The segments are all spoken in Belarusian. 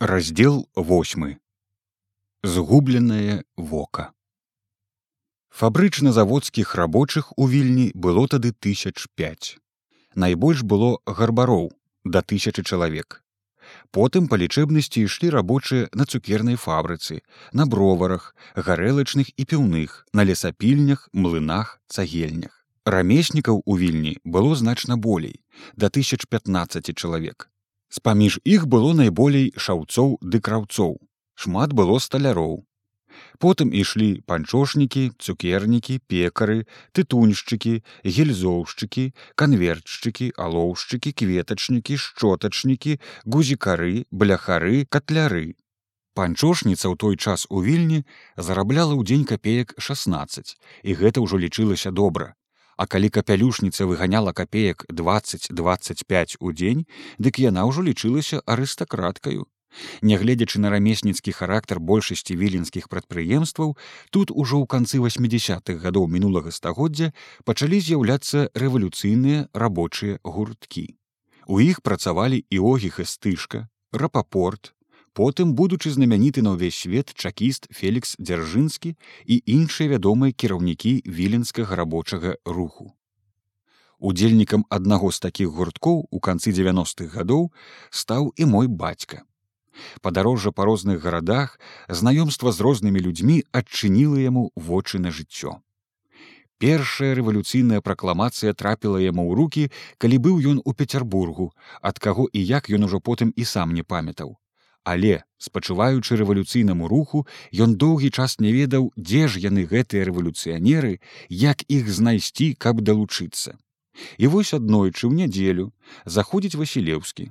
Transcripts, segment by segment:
раздел 8 згубленае вока фабрычна-заводскіх рабочых у вільні было тады тысяч пять найбольш было гарбароў да тысячи чалавек. Потым па лічэбнасці ішлі рабочыя на цукернай фабрыцы на броварах гарэлачных і піўных на лесапільнях млынах цагельнях. Рамеснікаў у вільні было значна болей да тысяч пятнадцать чалавек з-паміж іх было найболей шаўцоў ды краўцоў. Шмат было сталяроў. Потым ішлі панчошнікі цукернікі пекары тытуньшчыкі гельзоўшчыкі канвертшчыкі алоўшчыкі кветачнікі шчотачнікі гузікары бляхары катляры. Панчошніца ў той час у вільні зарабляла ў дзень капеек 16 і гэта ўжо лічылася добра А калі капялюшніца выганяла капеек 20-25 у дзень, дык яна ўжо лічылася арыстакраткаю. Нягледзячы на рамесніцкі характар большасці віленскіх прадпрыемстваў, тут ужо ў канцы 80-х гадоў мінулага стагоддзя пачалі з'яўляцца рэвалюцыйныя рабочыя гурткі. У іх працавалі іогіх і стышка, рапапорт, потым будучы знамяніты на ўвесь свет чакіст фелікс дзяржынскі і іншыя вядомыя кіраўнікі віленскага рабочага руху. Удзельнікам аднаго з такіх гурткоў у канцы 90-х гадоў стаў і мой бацька. Падарожжа па розных гарадах знаёмства з рознымі людзьмі адчыніла яму вочы на жыццё. Першая рэвалюцыйная пракламацыя трапіла яму ў руки, калі быў ён у Петербургу, ад каго і як ён ужо потым і сам не памятаў але спачуваючы рэвалюцыйнаму руху ён доўгі час не ведаў дзе ж яны гэтыя рэвалюцыянеры як іх знайсці каб далучыцца. І вось аднойчы ў нядзелю заходзіць васілеўскі.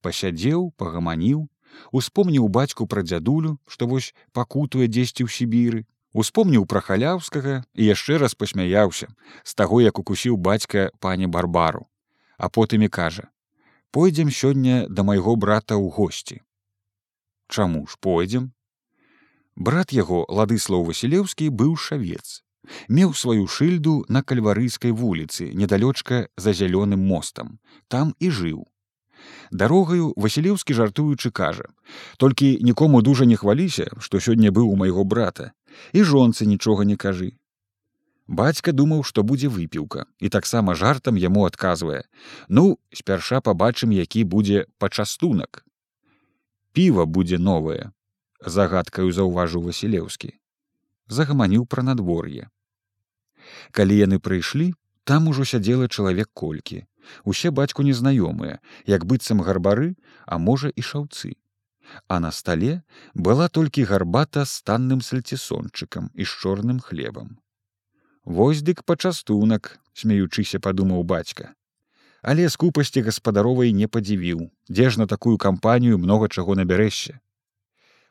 Пасядзеў пагаманіў успомніў бацьку пра дзядулю што вось пакутуе дзесьці ў сібіры успомніў пра халяўскага і яшчэ раз пасмяяўся з таго як укусіў бацька пані барбару. А потым і кажа пойдзем сёння да майго брата ў госці Чаму ж пойдзем? Брат яго ладыслаў Васілеўскі быў шавец. Меў сваю шыльду на кальварыйскай вуліцы, недалёчка за зялёным мостам, там і жыў. Дарогаю Васілеўскі жартуючы кажа: толькі нікому дужа не хваліся, што сёння быў у майго брата і жонцы нічога не кажы. Бацька думаў, што будзе выпіўка і таксама жартам яму адказвае: Ну, спярша пабачым, які будзе пачастунак піва будзе новае загадкаю заўважыў васілеўскі загаманіў пра надвор'е калі яны прыйшлі там ужо сядзела чалавек колькі. Усе бацьку незнаёмыя як быццам гарбары а можа і шаўцы. А на стале была толькі гарбата з танным сальцісончыкам і з чорным хлебам. Вось дык пачастунак смеючыся падумаў бацька але скупасці гаспадаровай не падзівіў. Дзе ж на такую кампанію многа чаго набярэшся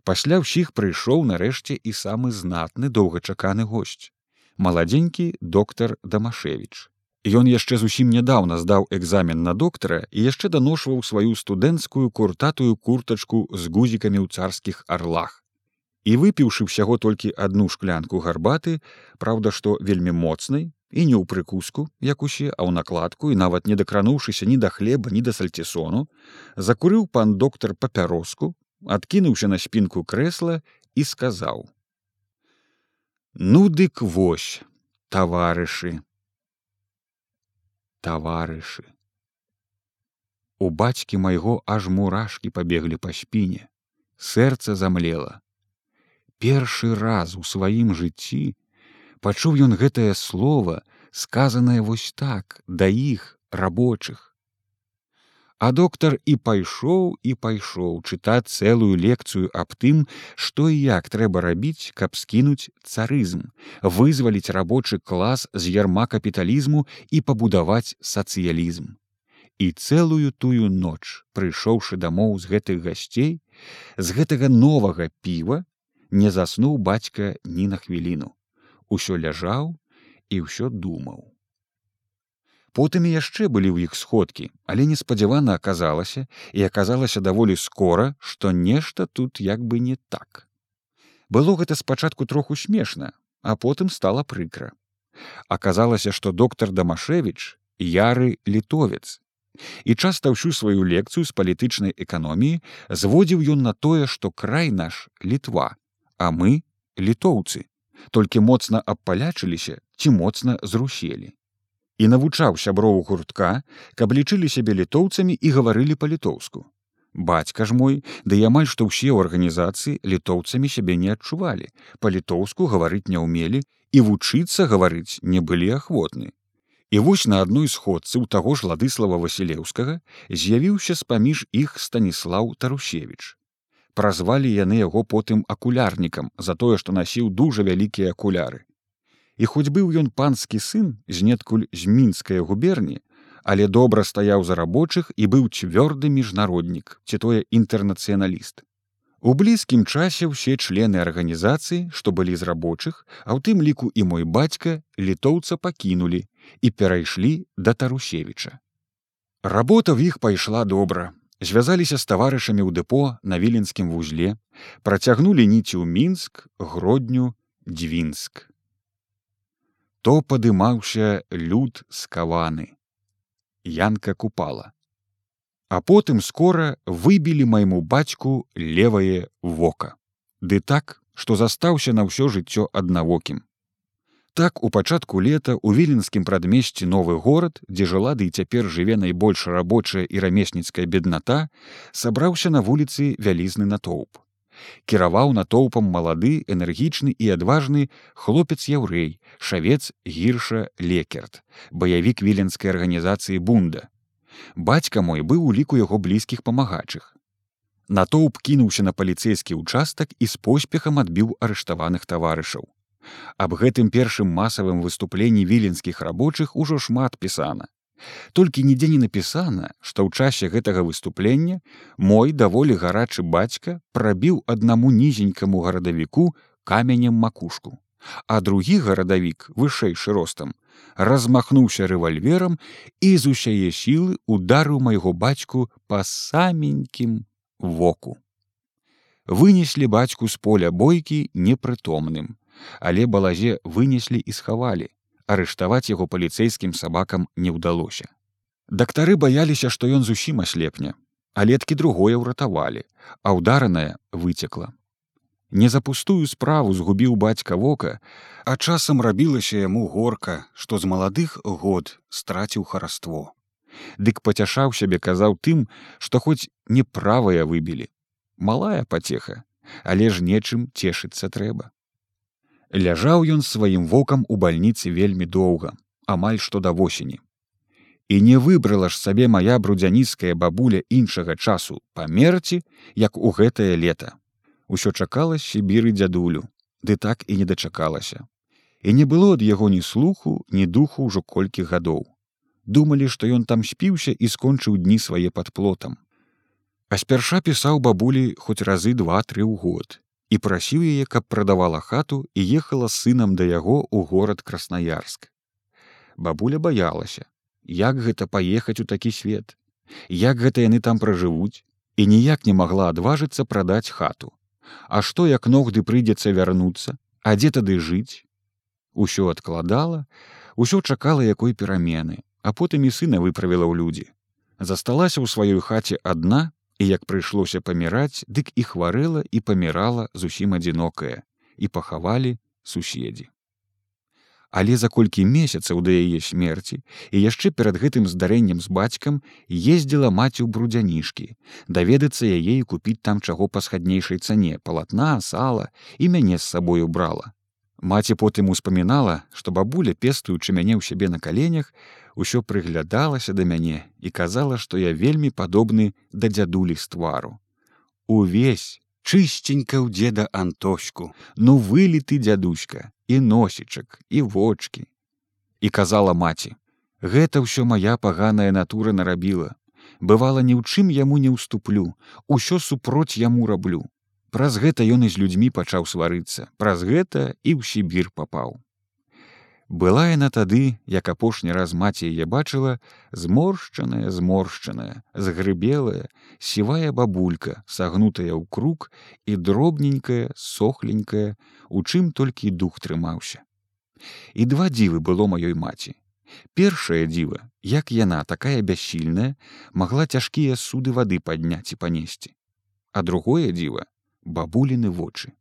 пасля ўсіх прыйшоў нарэшце і самы знатны доўгачаканы госць маладзенькі доктар дамашевич Ён яшчэ зусім нядаўна здаў экзамен на доктара і яшчэ даношваў сваю студэнцкую куртатую куртачку з гузікамі ў царскіх арлах і выпіўшы ўсяго толькі адну шклянку гарбаты праўда што вельмі моцнай і не ў прыкуску як усе а ў накладку і нават не дакрануўшыся ні да хлеба ні да сальцісону закурыў пан доктар папяроску адкінуўся на спінку крэсла і сказаў ну дык вось таварышы таварышы у бацькі майго аж мурашкі пабеглі па спіне сэрца замлела першы раз у сваім жыцці пачуў ён гэтае слово сказанае вось так да іх рабочых. А доктар і пайшоў і пайшоў чытаць цэлую лекцыю аб тым што і як трэба рабіць каб скінуць царызм вызваліць рабочы клас з ярма капіталізму і пабудаваць сацыялізм. І цэлую тую ноч прыйшоўшы дамоў з гэтых гасцей з гэтага новага піва не заснуў бацька ні на хвіліну усё ляжаў і ўсё думаў. Потым яшчэ былі ў іх сходкі, але неспадзявана аказалася і аказалася даволі скора, што нешта тут як бы не так. Было гэта спачатку троху смешна, а потым стала прыкра. Аказалася, што доктар Дамашевич яры літовец І часта ўсю сваю лекцыю з палітычнай эканоміі зводзіў ён на тое, што край наш літва, а мы літоўцы, толькі моцна абпалячыліся ці моцна зруселі. І навучаў сяброў гуртка, каб лічылі сябе літоўцамі і гаварылі па-літоўску. Бацька ж мой, ды да амаль што ўсе ў арганізацыі літоўцамі сябе не адчувалі, па-літоўску гаварыць не ўмелі і вучыцца гаварыць не былі ахвотны. І вось на адной з ходцаў таго ж ладыслава Васілеўскага з'явіўся з-паміж іх станіслаў Тарусевич. Празвалі яны яго потым акулярнікам за тое, што насіў дужа вялікія акуляры. І хоць быў ён панскі сын знеткуль з мінскай губерні, але добра стаяў за рабочых і быў цвёрды міжнароднік, ці тое інтэрнацыяналіст. У блізкім часе ўсе члены арганізацыі, што былі з рабочых, а ў тым ліку і мой бацька літоўца пакінулі і перайшлі да Тарусевіча. Работа ў іх пайшла добра. Звязаліся з таварышамі ў дэпо на віленскім вузле, працягнулі ніці ў мінск, гродню, дзвінск. То падымаўся люд скаваны. Янка купала а потым скора выбілі майму бацьку левае вока. Ды так, што застаўся на ўсё жыццё аднавокім. Так у пачатку лета у віленскім прадмесці новы горад, дзе жыла ды і цяпер жыве найбольш рабочая і рамесніцкая бедната, сабраўся на вуліцы вялізны натоўп. Кіраваў натоўпам малады, энергічны і адважны хлопец яўрэй, шавец гірша лекерт, баявік віленскай арганізацыі бунда, бацька мой быў у ліку яго блізкіх памагачых. Натоўп кінуўся на паліцэйскі ўчастак і з поспехам адбіў арыштаваных таварышаў. Аб гэтым першым масавым выступленні віленскіх рабочых ужо шмат пісана. Толькі нідзе не напісана, што ў часе гэтага выступлення мой даволі гарачы бацька прабіў аднаму нізенькаму гарадавіку каменем макушку, а другі гарадавік вышэйшы ростам размахнуўся рэвальверам і з усяе сілы ударыў майго бацьку па саменькім воку. Вынеслі бацьку з поля бойкі непрытомным, але балазе вынеслі і схавалі. Арыштаваць яго паліцэйскім сабакам не ўдалося. Дактары баяліся, што ён зусім аслепне, а леткі другое ўратавалі, а ўдараная выцекла не за пустую справу згубіў бацька вока, а часам рабілася яму горка, што з маладых год страціў хараство. Дык пацяшаў сябе казаў тым, што хоць неправыя выбілі. Малая пацеха, але ж нечым цешыцца трэба. Ляжаў ён сваім вокам у бальніцы вельмі доўга, амаль што да восені. І не выбрала ж сабе моя брудзяністская бабуля іншага часу памерці, як у гэтае лета. Усё чакала сібіры дзядулю ды так і не дачакалася. І не было ад яго ні слуху ні духу ўжо колькі гадоў. Думалі што ён там спіўся і скончыў дні свае пад плотам. А спярша пісаў бабулі хоць разы два-тры ў год і прасіў яе каб прадавала хату і ехала сынам да яго ў горад краснаярск. Бабуля баялася як гэта паехаць у такі свет? Як гэта яны там пражывуць? І ніяк не магла адважыцца прадаць хату. А што як ногды прыйдзецца вярнуцца, а дзе тады жыць? Усё адкладала, усё чакала якой перамены, а потым і сына выправіла ў людзі. Засталася ў сваёй хаце адна і як прыйшлося паміраць, дык і хварэла і памірала зусім адзінокая і пахавалі суседзі але за колькі месяцаў да яе смерці і яшчэ перад гэтым здарэннем з бацькам ездзіла маці ў брудзянішкі даведацца яе і купіць там чаго па схаднейшай цане палатна сала і мяне з сабою брала маці потым успамінала што бабуля пестуючы мяне ў сябе на каленях усё прыглядалася да мяне і казала што я вельмі падобны да дзядулі з твару. Увесь чысценька ў дзеда антошку ну вылеты дзядуська і носічак і вочки і казала маці гэта ўсё моя паганая натура нарабіла. Бывала ні ў чым яму не ўступлю усё супроць яму раблю праз гэта ён і з людзьмі пачаў сварыцца. Праз гэта і ў сібір папаў. Была яна тады як апошні раз маці яе бачыла зморшчаная зморшчаная згрыбелая сівая бабулька сагнутая ў круг і дробненькая сохленькая у чым толькі дух трымаўся. І два дзівы было маёй маці. Першае дзіва, як яна такая бяссільная магла цяжкія суды вады падняць і панесці. А другое дзіва бабуліны вочы.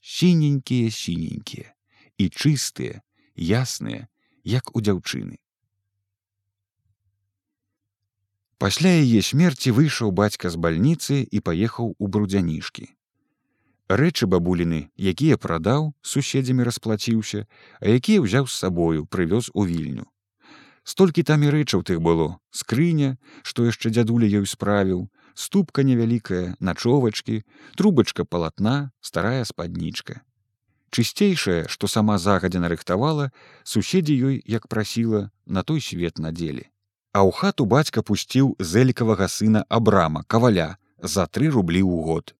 Сіненькія сіненькія. І чыстыя ясныя як у дзяўчыны. Пасля яе смерці выйшаў бацька з бальніцы і паехаў у брудзянішкі. Рэчы бабуліны якія прадаў суседзямі расплаціўся а якія ўзяў з сабою прывёз у вільню. Столькі там і рэчаў тых было скрыня што яшчэ дзядуля ёй справіў ступка невялікая начовачкі трубачка палатна старая спаднічка. Чысцейшая што сама загадзя нарыхтавала суседзі ёй як прасіла на той свет надзелі. А ў хату бацька пусціў зэлікавага сына абрама каваля за тры рублі ў год